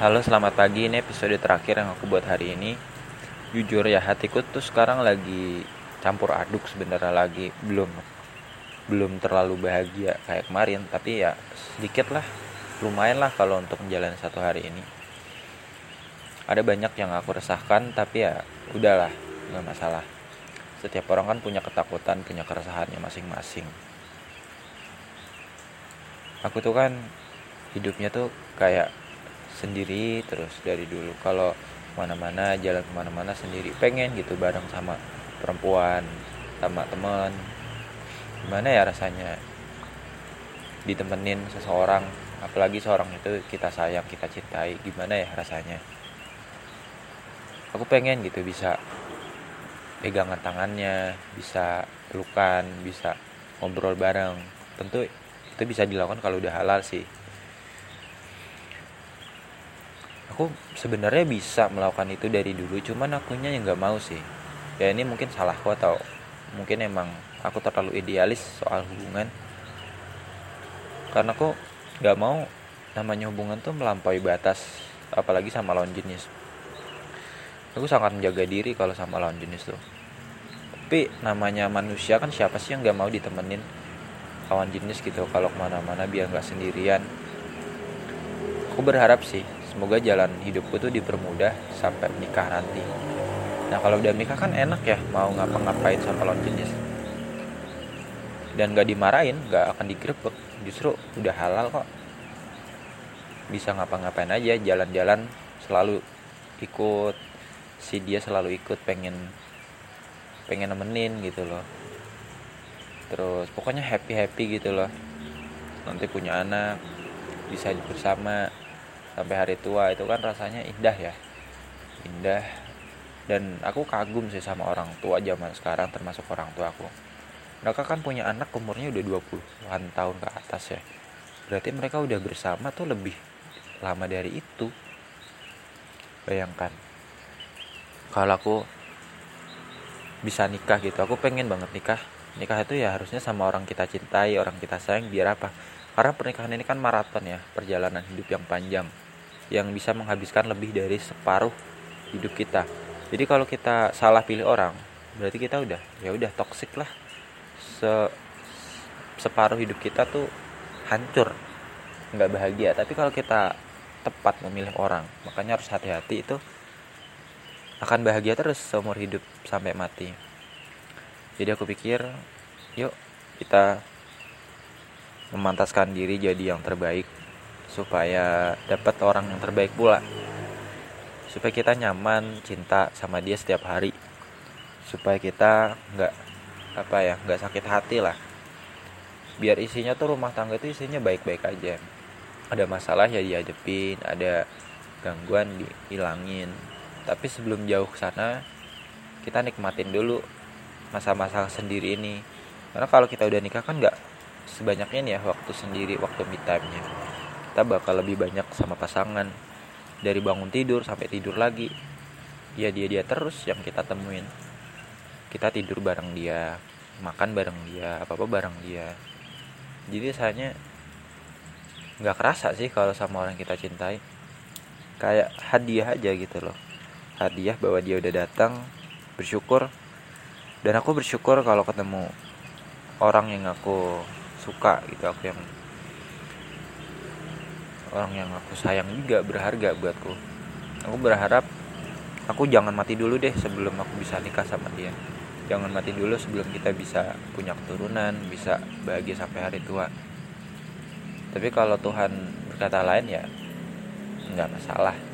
Halo, selamat pagi. Ini episode terakhir yang aku buat hari ini. Jujur ya, hatiku tuh sekarang lagi campur aduk sebenarnya lagi belum belum terlalu bahagia kayak kemarin, tapi ya sedikit lah, lumayan lah kalau untuk menjalani satu hari ini. Ada banyak yang aku resahkan, tapi ya udahlah, nggak masalah. Setiap orang kan punya ketakutan, punya keresahannya masing-masing. Aku tuh kan hidupnya tuh kayak sendiri terus dari dulu. Kalau mana-mana jalan ke mana-mana sendiri. Pengen gitu bareng sama perempuan sama teman. Gimana ya rasanya? Ditemenin seseorang apalagi seorang itu kita sayang kita cintai. Gimana ya rasanya? Aku pengen gitu bisa pegangan tangannya bisa pelukan bisa ngobrol bareng. Tentu itu bisa dilakukan kalau udah halal sih aku sebenarnya bisa melakukan itu dari dulu cuman akunya yang nggak mau sih. Ya ini mungkin salahku atau mungkin emang aku terlalu idealis soal hubungan. Karena aku nggak mau namanya hubungan tuh melampaui batas apalagi sama lawan jenis. Aku sangat menjaga diri kalau sama lawan jenis tuh. Tapi namanya manusia kan siapa sih yang nggak mau ditemenin lawan jenis gitu? Kalau ke mana-mana biar nggak sendirian. Aku berharap sih semoga jalan hidupku tuh dipermudah sampai menikah nanti. Nah kalau udah menikah kan enak ya mau ngapa-ngapain sama lawan jenis. Dan gak dimarahin gak akan digrebek. Justru udah halal kok. Bisa ngapa-ngapain aja jalan-jalan selalu ikut. Si dia selalu ikut pengen pengen nemenin gitu loh. Terus pokoknya happy happy gitu loh. Nanti punya anak bisa bersama sampai hari tua itu kan rasanya indah ya. Indah. Dan aku kagum sih sama orang tua zaman sekarang termasuk orang tua aku. Mereka kan punya anak umurnya udah 20-an tahun ke atas ya. Berarti mereka udah bersama tuh lebih lama dari itu. Bayangkan. Kalau aku bisa nikah gitu aku pengen banget nikah. Nikah itu ya harusnya sama orang kita cintai orang kita sayang biar apa karena pernikahan ini kan maraton ya, perjalanan hidup yang panjang yang bisa menghabiskan lebih dari separuh hidup kita. Jadi kalau kita salah pilih orang, berarti kita udah ya udah toksik lah. Se separuh hidup kita tuh hancur, nggak bahagia. Tapi kalau kita tepat memilih orang, makanya harus hati-hati itu akan bahagia terus seumur hidup sampai mati. Jadi aku pikir, yuk kita memantaskan diri jadi yang terbaik supaya dapat orang yang terbaik pula. Supaya kita nyaman cinta sama dia setiap hari. Supaya kita nggak apa ya nggak sakit hati lah. Biar isinya tuh rumah tangga itu isinya baik-baik aja. Ada masalah ya dihadepin ada gangguan dihilangin. Tapi sebelum jauh ke sana kita nikmatin dulu masa-masa sendiri ini. Karena kalau kita udah nikah kan nggak sebanyak ini ya waktu sendiri waktu me time nya kita bakal lebih banyak sama pasangan. Dari bangun tidur sampai tidur lagi. Ya dia dia terus yang kita temuin. Kita tidur bareng dia makan bareng dia apa apa bareng dia. Jadi rasanya nggak kerasa sih kalau sama orang kita cintai. Kayak hadiah aja gitu loh. Hadiah bahwa dia udah datang bersyukur. Dan aku bersyukur kalau ketemu orang yang aku suka gitu. Aku yang orang yang aku sayang juga berharga buatku. Aku berharap aku jangan mati dulu deh sebelum aku bisa nikah sama dia. Jangan mati dulu sebelum kita bisa punya keturunan bisa bahagia sampai hari tua. Tapi kalau Tuhan berkata lain ya nggak masalah